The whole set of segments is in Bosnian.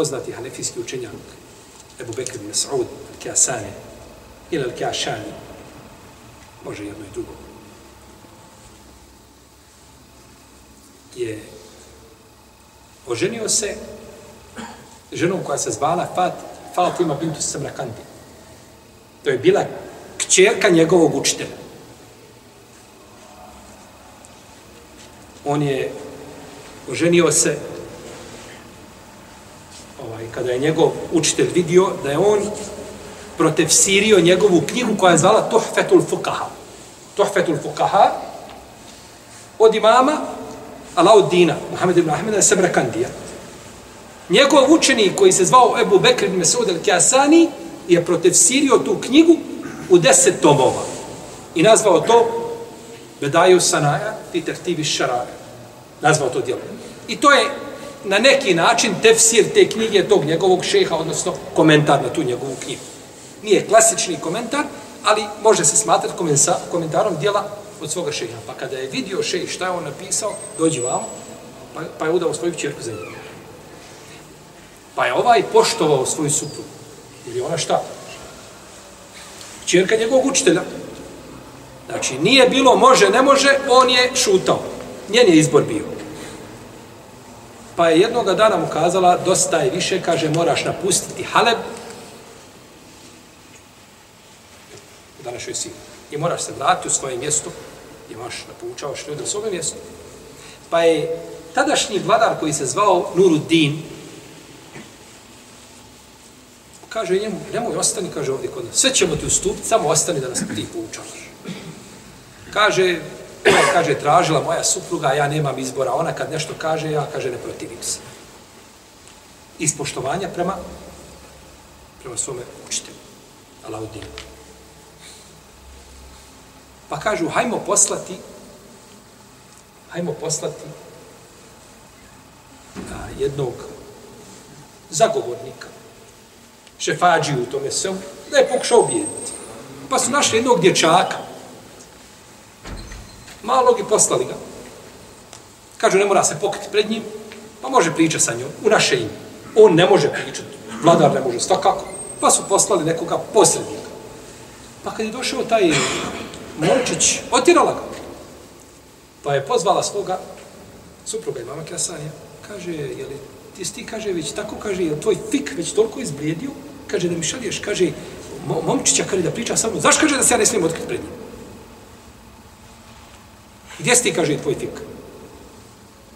poznati hanefijski učenjak, Ebu Bekr bin Sa'ud, Al-Kiasani, ili Al-Kiašani, može jedno i drugo, je oženio se ženom koja se zvala Fat, Fatima bintu Samrakandi. To je bila kćerka njegovog učitelja. On je oženio se ovaj, kada je njegov učitelj vidio da je on protefsirio njegovu knjigu koja je zvala Tuhfetul Fukaha. Tuhfetul Fukaha od imama Alauddina, Muhammed ibn Ahmeda Sebrakandija. Njegov učenik koji se zvao Ebu Bekr ibn Mesud al-Kjasani je protefsirio tu knjigu u deset tomova i nazvao to Bedaju Sanaja i Tertivi Šaraja. Nazvao to djelo. I to je na neki način tefsir te knjige tog njegovog šeha, odnosno komentar na tu njegovu knjigu. Nije klasični komentar, ali može se smatrati komentarom dijela od svoga šeha. Pa kada je vidio šejh šta je on napisao, dođi vam, pa, pa je udao svoju čerku za njega. Pa je ovaj poštovao svoju suprugu. Ili ona šta? Čerka njegovog učitelja. Znači, nije bilo može, ne može, on je šutao. Njen je izbor bio. Pa je jednoga dana mu kazala, dosta je više, kaže, moraš napustiti Haleb. U današnjoj sili. I moraš se vratiti u svoje mjesto. Imaš napučavaš ljude u svoje mjesto. Pa je tadašnji vladar koji se zvao Nuruddin, kaže njemu, nemoj ostani, kaže ovdje kod nas. Sve ćemo ti ustupiti, samo ostani da nas ti poučavaš. Kaže, ona kaže, tražila moja supruga, ja nemam izbora. Ona kad nešto kaže, ja kaže, ne protivim se. Iz poštovanja prema, prema svome učitelju. Alaudinu. Pa kažu, hajmo poslati, hajmo poslati a, jednog zagovornika, šefađiju u tome selu, da je pokušao objediti. Pa su našli jednog dječaka, malog i poslali ga. Kažu, ne mora se pokriti pred njim, pa može pričati sa njom, u naše ime. On ne može pričati, vladar ne može, svakako. Pa su poslali nekoga posrednika. Pa kad je došao taj Morčić, otirala ga. Pa je pozvala svoga supruga i mama Kjasanja. Kaže, je li ti sti, kaže, već tako, kaže, je tvoj fik već toliko izblijedio? Kaže, da mi šalješ, kaže, momčića, kaže, da priča sa mnom. Zašto kaže da se ja ne smijem otkriti pred njim? Gdje si ti, kaže, tvoj fik?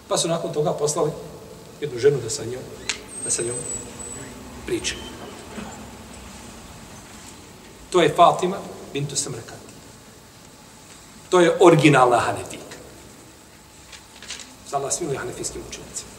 Pa su nakon toga poslali jednu ženu da sa njom, da sa njom priče. To je Fatima bintu Samrakati. To je originalna Hanefika. Zala Allah smiluje Hanefijskim učenicima.